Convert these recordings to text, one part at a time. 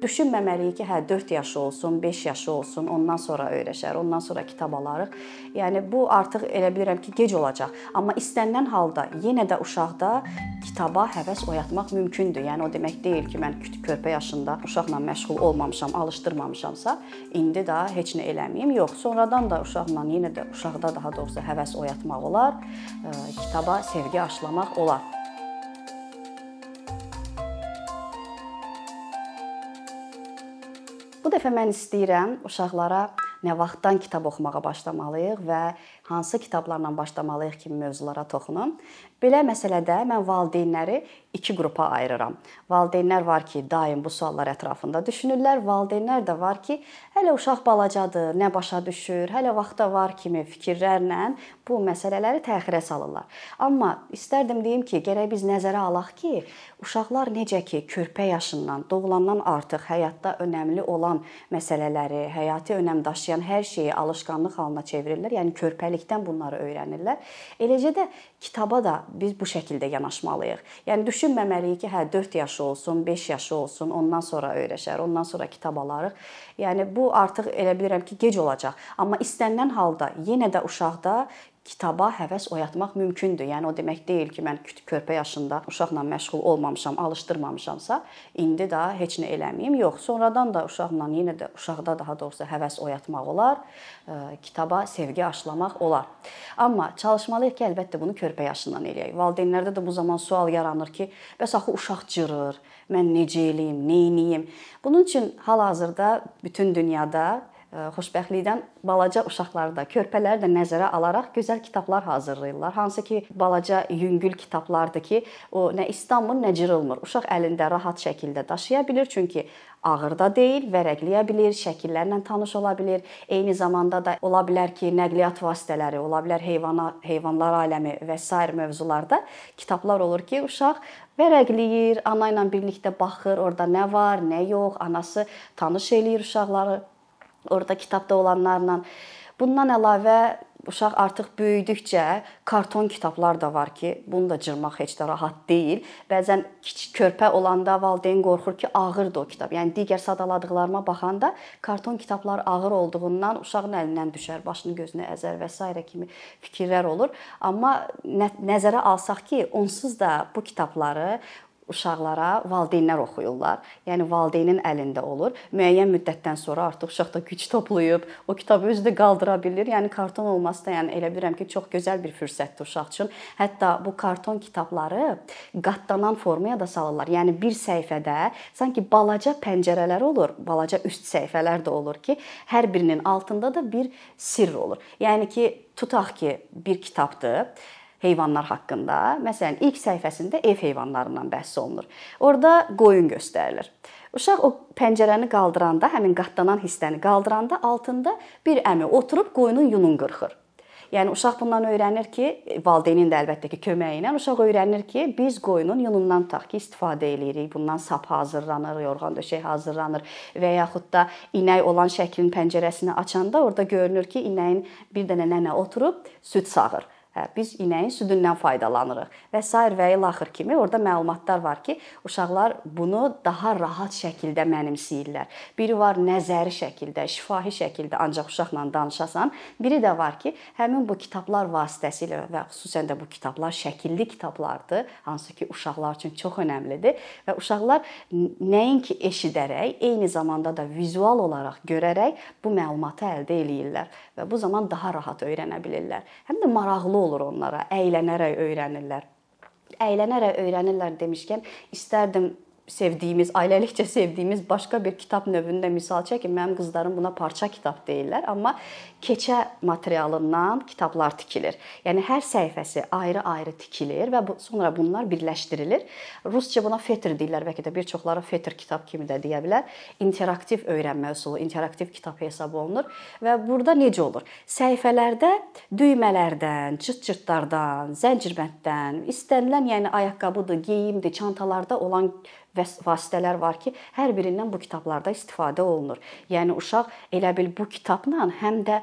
Düşünməməliyik ki, hə 4 yaşı olsun, 5 yaşı olsun, ondan sonra öyrəşər, ondan sonra kitab alarıq. Yəni bu artıq elə bilirəm ki, gec olacaq. Amma istənilən halda yenə də uşaqda kitaba həvəs oyatmaq mümkündür. Yəni o demək deyil ki, mən körpə yaşında uşaqla məşğul olmamışam, alışdırmamışamsa, indi də heç nə eləməyim. Yox, sonradan da uşaqla yenə də uşaqda daha doğrusu həvəs oyatmaq olar, kitaba sevgi aşılamaq olar. Bu dəfə mən istəyirəm uşaqlara nə vaxtdan kitab oxumağa başlamalıyıq və hansı kitablarla başlamalıyıq kimi mövzulara toxunum. Belə məsələdə mən valideynləri iki qrupa ayırıram. Valideynlər var ki, daim bu suallar ətrafında düşünürlər. Valideynlər də var ki, hələ uşaq balacadır, nə başa düşür, hələ vaxta var kimi fikirlərlə bu məsələləri təxirə salırlar. Amma istərdim deyim ki, gərək biz nəzərə alaq ki, uşaqlar necə ki, körpə yaşından, doğulandan artıq həyatda önəmli olan məsələləri, həyati önəm daşıyan hər şeyi alışqanlıq halına çevirirlər. Yəni körpəlikdən bunları öyrənirlər. Eləcə də kitaba da biz bu şəkildə yanaşmalıyıq. Yəni düşünməməliyik ki, hə 4 yaşı olsun, 5 yaşı olsun, ondan sonra öyrəşər, ondan sonra kitab alarıq. Yəni bu artıq elə bilirəm ki, gec olacaq. Amma istənilən halda yenə də uşaqda kitaba həvəs oyatmaq mümkündür. Yəni o demək deyil ki, mən körpə yaşında uşaqla məşğul olmamışam, alışdırmamışamsa, indi də heç nə eləməyim. Yox, sonradan da uşaqla yenə də uşaqda daha doğrusu həvəs oyatmaq olar, kitaba sevgi aşılamaq olar. Amma çalışmalıyıq ki, əlbəttə bunu körpə yaşından eləyək. Valideynlərdə də bu zaman sual yaranır ki, bəs axı uşaq cırır, mən necə eləyim, nə edeyim? Bunun üçün hal-hazırda bütün dünyada xoşbəxtlikdən balaca uşaqları da, körpələri də nəzərə alaraq gözəl kitablar hazırlayırlar. Hansı ki, balaca yüngül kitablardır ki, o nə islanmır, nə cırılmır. Uşaq əlində rahat şəkildə daşıya bilir, çünki ağır da deyil, vərəqləyə bilir, şəkillərlə tanış ola bilir. Eyni zamanda da ola bilər ki, nəqliyyat vasitələri, ola bilər heyvana, heyvanlar aləmi və sair mövzularda kitablar olur ki, uşaq vərəqləyir, ana ilə birlikdə baxır, orada nə var, nə yox, anası tanış eləyir uşaqları orada kitabda olanlarla. Bundan əlavə uşaq artıq böyüdükcə karton kitablar da var ki, bunu da cırmaq heç də rahat deyil. Bəzən kiçik körpə olanda valideyn qorxur ki, ağırdır o kitab. Yəni digər sadaladıqlarıma baxanda karton kitablar ağır olduğundan uşağın əlindən düşər, başını gözünü əzər və s. kimi fikirlər olur. Amma nəzərə alsaq ki, onsuz da bu kitabları uşaqlara valideynlər oxuyurlar. Yəni valideynin əlində olur. Müəyyən müddətdən sonra artıq uşaq da güc toplayıb o kitabı özü də qaldıra bilir. Yəni karton olması da yəni elə bilirəm ki, çox gözəl bir fürsətdir uşaq üçün. Hətta bu karton kitabları qatlanan formaya da salırlar. Yəni bir səhifədə sanki balaca pəncərələr olur, balaca üst səhifələr də olur ki, hər birinin altında da bir sirr olur. Yəni ki, tutaq ki, bir kitabdır heyvanlar haqqında. Məsələn, ilk səhifəsində ev heyvanlarından bəhs olunur. Orda qoyun göstərilir. Uşaq o pəncərəni qaldıranda, həmin qatlanan hissəni qaldıranda altında bir əmi oturub qoyunun yunun qırxır. Yəni uşaq bundan öyrənir ki, valideynin də əlbəttə ki, köməyi ilə uşaq öyrənir ki, biz qoyunun yunundan taq ki, istifadə eləyirik. Bundan sap hazırlanır, yorğan döşək hazırlanır və yaxud da inək olan şəklin pəncərəsini açanda orada görünür ki, inəyin bir dənə nənə oturub süd sağır. Hə, biz inəyin südündən faydalanırıq və sair və ilaxır kimi orada məlumatlar var ki, uşaqlar bunu daha rahat şəkildə mənimsəyirlər. Biri var nəzəri şəkildə, şifahi şəkildə ancaq uşaqla danışasan, biri də var ki, həmin bu kitablar vasitəsilə və xüsusən də bu kitablar şəkilli kitablardır, hansı ki, uşaqlar üçün çox əhəmilidir və uşaqlar nəinki eşidərək, eyni zamanda da vizual olaraq görərək bu məlumatı əldə eləyirlər və bu zaman daha rahat öyrənə bilirlər. Həm də maraqlı olur onlara, əylənərək öyrənirlər. Əylənərək öyrənirlər demişkən istərdim sevdiyimiz, ailəlikcə sevdiyimiz başqa bir kitab növündə misal çəkim. Mənim qızlarım buna parça kitab deyirlər, amma keçə materialından kitablar tikilir. Yəni hər səhifəsi ayrı-ayrı tikilir və bu, sonra bunlar birləşdirilir. Rusca buna fetr deyirlər, bəlkə də bir çoxları fetr kitab kimi də deyə bilər. İnteraktiv öyrənmə üsulu, interaktiv kitab hesab olunur və burada necə olur? Səhifələrdə düymələrdən, çırt-çırtlardan, zəncirbənddən, istənilən, yəni ayaqqabıdır, geyimdir, çantalarda olan vasitələr var ki, hər birindən bu kitablarda istifadə olunur. Yəni uşaq elə bil bu kitabla həm də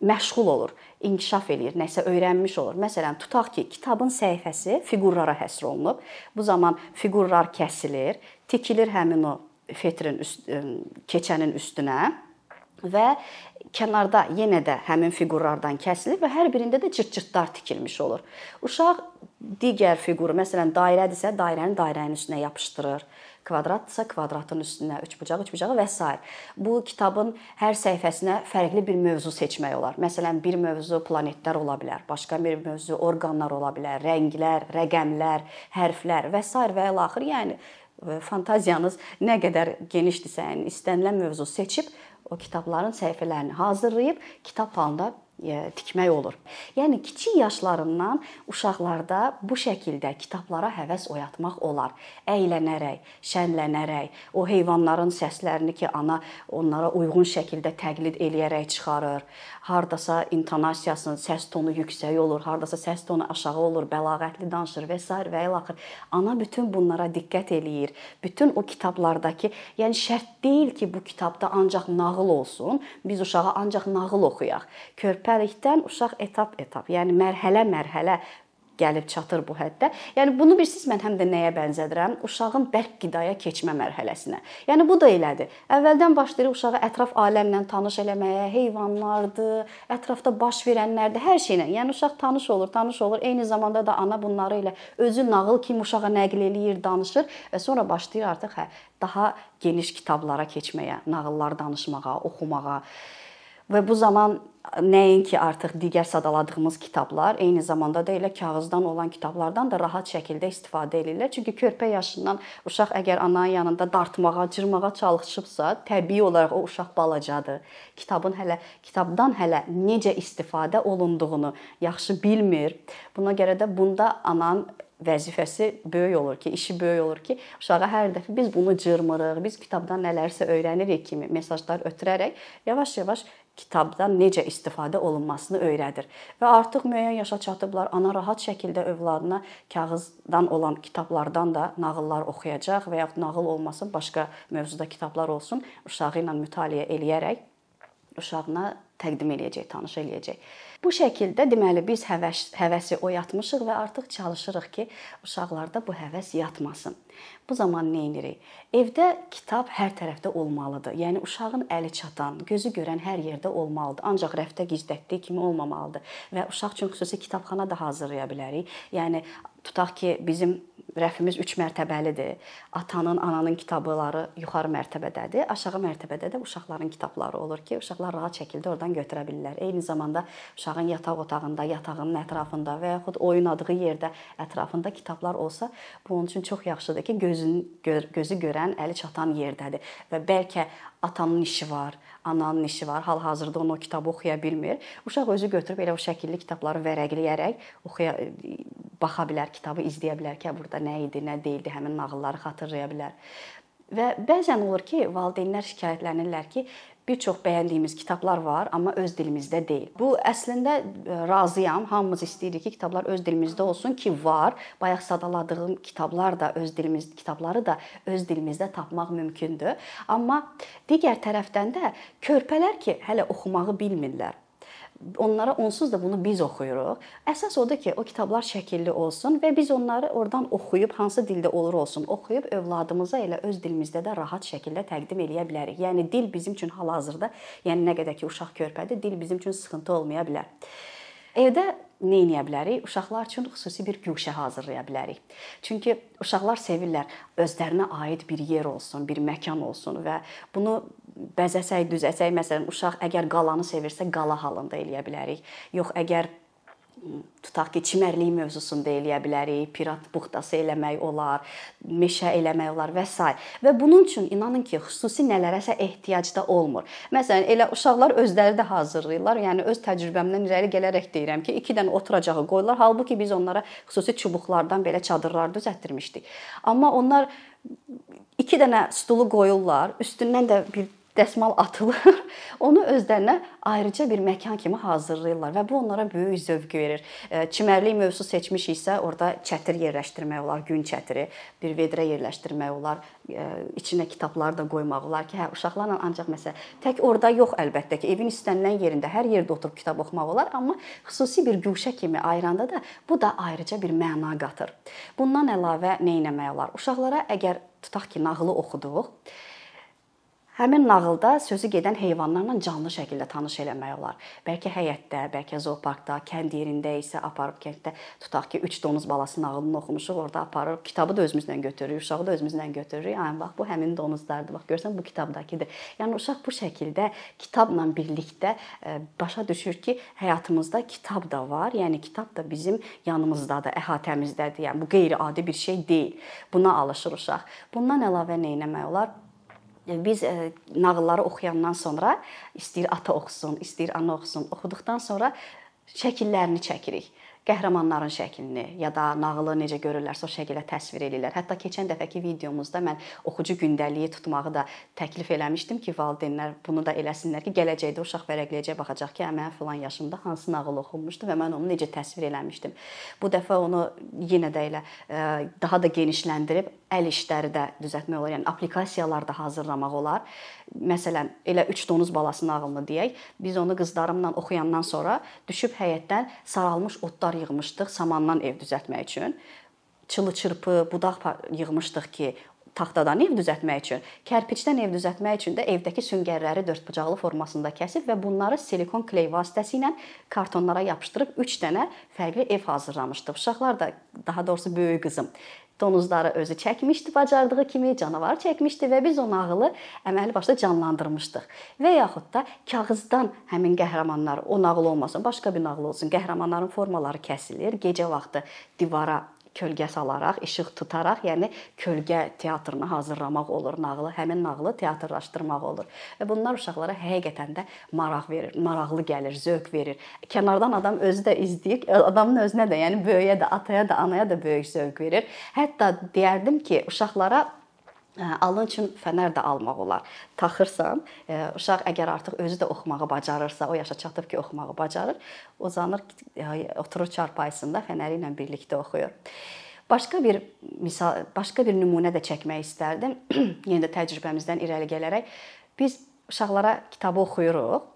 məşğul olur, inkişaf eləyir, nəsə öyrənmiş olur. Məsələn, tutaq ki, kitabın səhifəsi fiqurlara həsr olunub. Bu zaman fiqurlar kəsilir, tikilir həmin o fetrin üst, keçənin üstünə və kənarda yenə də həmin fiqurlardan kəsilib və hər birində də cırt-cırtlar tikilmiş olur. Uşaq digər fiquru, məsələn, dairədirsə, dairəni dairənin üstünə yapışdırır kvadratdırsa kvadratın üstünə, üçbucağı üçbucağı və s. Bu kitabın hər səhifəsinə fərqli bir mövzu seçmək olar. Məsələn, bir mövzu planetlər ola bilər, başqa bir mövzu orqanlar ola bilər, rənglər, rəqəmlər, hərflər və s. və ilaxır. Yəni fantaziyanız nə qədər genişdirsə, yəni istənilən mövzu seçib o kitabların səhifələrini hazırlayıb kitab halında tikmək olur. Yəni kiçik yaşlarından uşaqlarda bu şəkildə kitablara həvəs oyatmaq olar. Əylənərək, şənlənərək, o heyvanların səslərini ki, ana onlara uyğun şəkildə təqlid eləyərək çıxarır. Hardasa intonasiyasının səs tonu yüksək olur, hardasa səs tonu aşağı olur, bəlağətli danışır və s. və ilaxır. Ana bütün bunlara diqqət eləyir. Bütün o kitablardakı, yəni şərt deyil ki, bu kitabda ancaq nağıl olsun. Biz uşağa ancaq nağıl oxuyaq. Körpə körpəlikdən uşaq etap-etap, yəni mərhələ-mərhələ gəlib çatır bu həddə. Yəni bunu bilirsiniz mən həm də nəyə bənzədirəm? Uşağın bərk qidaya keçmə mərhələsinə. Yəni bu da elədir. Əvvəldən başlayır uşağı ətraf aləmlə tanış eləməyə, heyvanlardır, ətrafda baş verənlərdir, hər şeylə. Yəni uşaq tanış olur, tanış olur. Eyni zamanda da ana bunları ilə özü nağıl kimi uşağa nəql eləyir, danışır və sonra başlayır artıq hə daha geniş kitablara keçməyə, nağıllar danışmağa, oxumağa. Və bu zaman nəinki artıq digər sadaladığımız kitablar, eyni zamanda da elə kağızdan olan kitablardan da rahat şəkildə istifadə edirlər. Çünki körpə yaşından uşaq əgər ananın yanında dartmağa, cırmağa çalışıbsa, təbii olaraq o uşaq balacadır. Kitabın hələ kitabdan hələ necə istifadə olunduğunu yaxşı bilmir. Buna görə də bunda ananın vəzifəsi böyük olur ki, işi böyük olur ki, uşağa hər dəfə biz bunu cırmırıq, biz kitabdan nələrsə öyrənirik kimi mesajlar ötürərək yavaş-yavaş kitabdan necə istifadə olunmasını öyrədir. Və artıq müəyyən yaşa çatıblar, ana rahat şəkildə övladına kağızdan olan kitablardan da nağıllar oxuyacaq və yaxud nağıl olmasın, başqa mövzuda kitablar olsun, uşağı ilə mütaliə eləyərək uşağına təqdim eləyəcək, tanış eləyəcək. Bu şəkildə deməli biz həvəs həvəsi oyatmışıq və artıq çalışırıq ki, uşaqlarda bu həvəs yatmasın. Bu zaman nə edirik? Evdə kitab hər tərəfdə olmalıdır. Yəni uşağın əli çatan, gözü görən hər yerdə olmalıdır. Ancaq rəfdə gizlətdiyi kimi olmamalıdır. Və uşaq üçün xüsusi kitabxana da hazırlaya bilərik. Yəni tutaq ki, bizim rəfimiz 3 mərtəbəlidir. Atanın, ananın kitabları yuxarı mərtəbədədir. Aşağı mərtəbədə də uşaqların kitabları olur ki, uşaqlar rahat şəkildə oradan götürə bilirlər. Eyni zamanda uşağın yataq otağında, yatağının ətrafında və yaxud oynadığı yerdə ətrafında kitablar olsa, bu onun üçün çox yaxşıdır ki, gözün gözü görən, əli çatan yerdədir və bəlkə atanın işi var, ananın işi var. Hal-hazırda onu o kitabı oxuya bilmir. Uşaq özü götürüb elə o şəkilli kitabları vərəqləyərək oxuya baxa bilər, kitabı izləyə bilər ki, burada nə idi, nə deyildi, həmin nağılları xatırlaya bilər. Və bəzən olur ki, valideynlər şikayətlənirlər ki, bir çox bəyəndiyimiz kitablar var, amma öz dilimizdə deyil. Bu əslində e, razıyam. Hamımız istəyirik ki, kitablar öz dilimizdə olsun ki, var. Bayaq sadaladığım kitablar da öz dilimiz kitabları da öz dilimizdə tapmaq mümkündür. Amma digər tərəfdən də körpələr ki, hələ oxumağı bilmirlər onlara onsuz da bunu biz oxuyuruq. Əsas odur ki, o kitablar şəkilli olsun və biz onları oradan oxuyub hansı dildə olur olsun, oxuyub övladımıza elə öz dilimizdə də rahat şəkildə təqdim eləyə bilərik. Yəni dil bizim üçün hal-hazırda, yəni nə qədər ki uşaq körpədir, dil bizim üçün sıxıntı olmaya bilər. Evdə nə edə bilərik? Uşaqlar üçün xüsusi bir güşə hazırlaya bilərik. Çünki uşaqlar sevirlər özlərinə aid bir yer olsun, bir məkan olsun və bunu bəzəsək, düzəsək, məsələn, uşaq əgər qalanı sevirsə, qala halında eləyə bilərik. Yox, əgər tutaq ki, çimərlik mövzusunda eləyə bilərik, pirat buxtası eləmək olar, meşə eləmək olar və s. Və bunun üçün inanın ki, xüsusi nələrəsə ehtiyac da olmur. Məsələn, elə uşaqlar özləri də hazırlayırlar. Yəni öz təcrübəmdən irəli gələrək deyirəm ki, 2 dənə oturacağı qoyurlar. Halbuki biz onlara xüsusi çubuqlardan belə çadırlar düzəltdirmişdik. Amma onlar 2 dənə stulu qoyurlar, üstündən də bir dəsmal atılır. Onu özlərinə ayrıca bir məkan kimi hazırlayırlar və bu onlara böyük zövq verir. Çimərlik mövzusu seçmişiksə, orada çətir yerləşdirmək olar, gün çətiri, bir vedrə yerləşdirmək olar, içinə kitablar da qoymaq olar ki, hə uşaqlarla ancaq məsəl tək orada yox əlbəttə ki, evin istənilən yerində hər yerdə oturub kitab oxumaq olar, amma xüsusi bir güşə kimi ayıranda da bu da ayrıca bir məna qatır. Bundan əlavə nə etmək olar? Uşaqlara əgər tutaq ki, nağılı oxuduq, Həmin nağılda sözü gedən heyvanlarla canlı şəkildə tanış eləmək olar. Bəlkə həyətdə, bəlkə zooparkda, kənd yerində isə aparıb kənddə tutaq ki, 3 donuz balası nağılını oxumuşuq, orada aparıb kitabı da özümüzlə götürürük, uşağı da özümüzlə götürürük. Ay bax bu həmin donuzlardır. Bax görsən bu kitabdakıdır. Yəni uşaq bu şəkildə kitabla birlikdə e, başa düşür ki, həyatımızda kitab da var. Yəni kitab da bizim yanımızdadır, əhatəmizdədir. Yəni bu qeyri-adi bir şey deyil. Buna alışır uşaq. Bundan əlavə nə etmək olar? Biz e, nağılları oxuyandan sonra istəyir ata oxusun, istəyir ana oxusun, oxuduqdan sonra şəkillərini çəkirik qəhrəmanların şəklini ya da nağılı necə görürlərsə o şəkildə təsvir edirlər. Hətta keçən dəfəki videomuzda mən oxucu gündəliyi tutmağı da təklif eləmişdim ki, valideynlər bunu da eləsinlər ki, gələcəkdə uşaq vərəqləyəcək baxacaq ki, mən filan yaşımda hansı nağıl oxumuşdu və mən onu necə təsvir eləmişdim. Bu dəfə onu yenə də elə e, daha da genişləndirib əl işləri də düzəltmək olar. Yəni applikasiyalar da hazırlamaq olar. Məsələn, elə 3 donuz balası nağılını deyək. Biz onu qızlarımla oxuyandan sonra düşüb həyətdən saralmış otlar yığmışdıq samandan ev düzəltmək üçün. Çılı-çırpı, budaq yığmışdıq ki, taxtadan ev düzəltmək üçün, kərpicdən ev düzəltmək üçün də evdəki süngərləri dördbucaqlı formasında kəsib və bunları silikon kley vasitəsilə kartonlara yapışdırıb 3 dənə fərqli ev hazırlamışdıq. Uşaqlar da, daha doğrusu böyük qızım donuzları özü çəkmişdi, bacardığı kimi canavar çəkmişdi və biz o nağılı əməli başda canlandırmışdıq. Və yaxud da kağızdan həmin qəhrəmanlar, o nağıl olmasın, başqa bir nağıl olsun, qəhrəmanların formaları kəsilir, gecə vaxtı divara kölgə salaraq, işıq tutaraq, yəni kölgə teatrını hazırlamaq olur nağılı, həmin nağılı teatrlaşdırmaq olur. Və bunlar uşaqlara həqiqətən də maraq verir, maraqlı gəlir, zövq verir. Kənardan adam özü də izləyir, adamın özünə də, yəni böyüyə də, ataya da, anaya da böyük zövq verir. Hətta deyərdim ki, uşaqlara alın üçün fənər də almaq olar. Taxırsan, uşaq əgər artıq özü də oxumağı bacarırsa, o yaşa çatıb ki, oxumağı bacarır, uzanır, oturur çarpayısında fənəri ilə birlikdə oxuyur. Başqa bir misal, başqa bir nümunə də çəkmək istərdim. Yenə də təcrübəmizdən irəli gələrək biz uşaqlara kitabı oxuyuruq.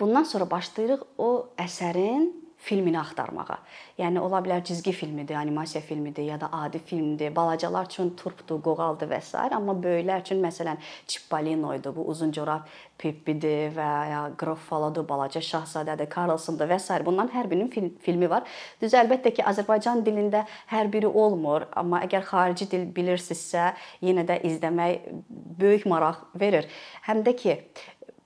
Bundan sonra başlayırıq o əsərin filmini axtarmağa. Yəni ola bilər cizgi filmidir, animasiya filmidir ya da adi filmdir. Balacalar üçün turpdur, qoğaldır və s. amma böyüklər üçün məsələn Çippolinoydur, bu uzun corab Pippidir və ya Gruffalodur, balaca şahzadədir, Carlsondur və s. Bunların hər birinin film, filmi var. Düz əlbəttə ki, Azərbaycan dilində hər biri olmur, amma əgər xarici dil bilirsinizsə, yenə də izləmək böyük maraq verir. Həm də ki,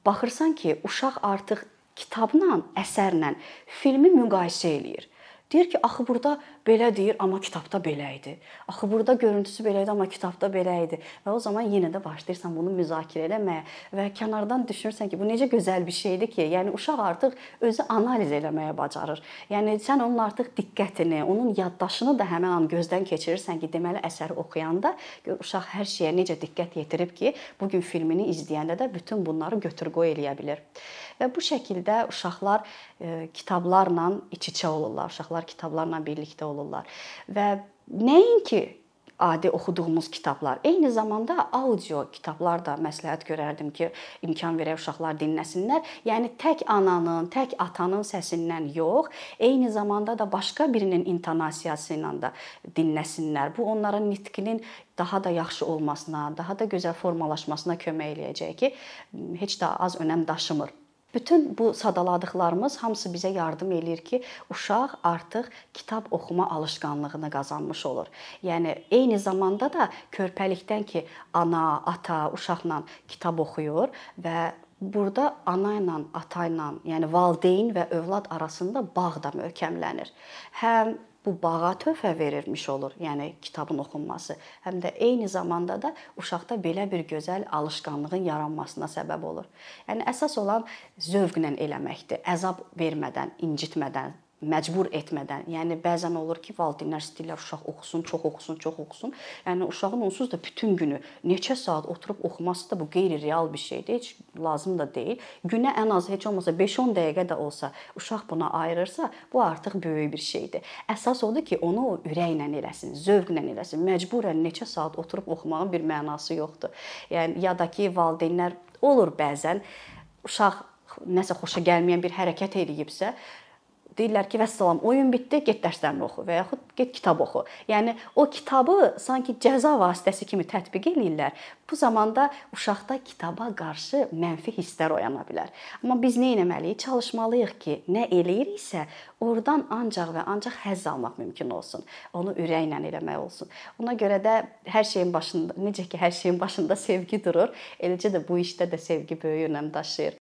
baxırsan ki, uşaq artıq kitabla, əsərlə filmi müqayisə eləyir. Deyir ki, axı burada belə deyir, amma kitabda belə idi. Axı burada görüntüsü belə idi, amma kitabda belə idi. Və o zaman yenə də başlayırsan bunu müzakirə eləməyə və kənardan düşünürsən ki, bu necə gözəl bir şeydir ki, yəni uşaq artıq özü analiz eləməyə bacarır. Yəni sən onun artıq diqqətini, onun yaddaşını da həmin an gözdən keçirirsən ki, deməli əsəri oxuyanda uşaq hər şeyə necə diqqət yetirib ki, bu gün filmini izləyəndə də bütün bunları götür-qoy eləyə bilər. Və bu şəkildə uşaqlar e, kitablarla iç-içə olurlar. Uşaqlar kitablarla birlikdə olurlar. Və nəinki adi oxuduğumuz kitablar. Eyni zamanda audio kitablar da məsləhət görərdim ki, imkan verək uşaqlar dinləsinlər. Yəni tək ananın, tək atanın səsindən yox, eyni zamanda da başqa birinin intonasiyası ilə də dinləsinlər. Bu onların nitqinin daha da yaxşı olmasına, daha da gözəl formalaşmasına kömək eləyəcək ki, heç də az önəm daşımır. Bütün bu sadaladıqlarımız hamısı bizə yardım eləyir ki, uşaq artıq kitab oxuma alışqanlığını qazanmış olur. Yəni eyni zamanda da körpəlikdən ki, ana, ata uşaqla kitab oxuyur və burada ana ilə, ata ilə, yəni valideyn və övlad arasında bağ da möhkəmlənir. Həm bu bağa töhfə verilmiş olur, yəni kitabın oxunması. Həm də eyni zamanda da uşaqda belə bir gözəl alışqanlığın yaranmasına səbəb olur. Yəni əsas olan zövqlə eləməkdir. Əzab vermədən, incitmədən, məcbur etmədən. Yəni bəzən olur ki, valideynlər istəyirlər uşaq oxusun, çox oxusun, çox oxusun. Yəni uşağın onsuz da bütün günü neçə saat oturub oxuması da bu qeyri-real bir şeydir. Heç lazım da deyil. Günə ən az heç olmasa 5-10 dəqiqə də olsa uşaq buna ayırırsa, bu artıq böyük bir şeydir. Əsas odur ki, onu o ürəklə eləsin, zövqlə eləsin. Məcburən neçə saat oturub oxumağın bir mənası yoxdur. Yəni ya da ki, valideynlər olur bəzən uşaq nəsə xoşa gəlməyən bir hərəkət eləyibsə, deyirlər ki, vəssalam, oyun bitdi, get dərslərini oxu və yaxud get kitab oxu. Yəni o kitabı sanki cəza vasitəsi kimi tətbiq eləyirlər. Bu zamanda uşaqda kitaba qarşı mənfi hisslər oyana bilər. Amma biz nə etməliyik? Çalışmalıyıq ki, nə eləyiriksə, oradan ancaq və ancaq həzz almaq mümkün olsun. Onu ürəklə eləmək olsun. Ona görə də hər şeyin başında, necə ki, hər şeyin başında sevgi durur, eləcə də bu işdə də sevgi böyük önəm daşıyır.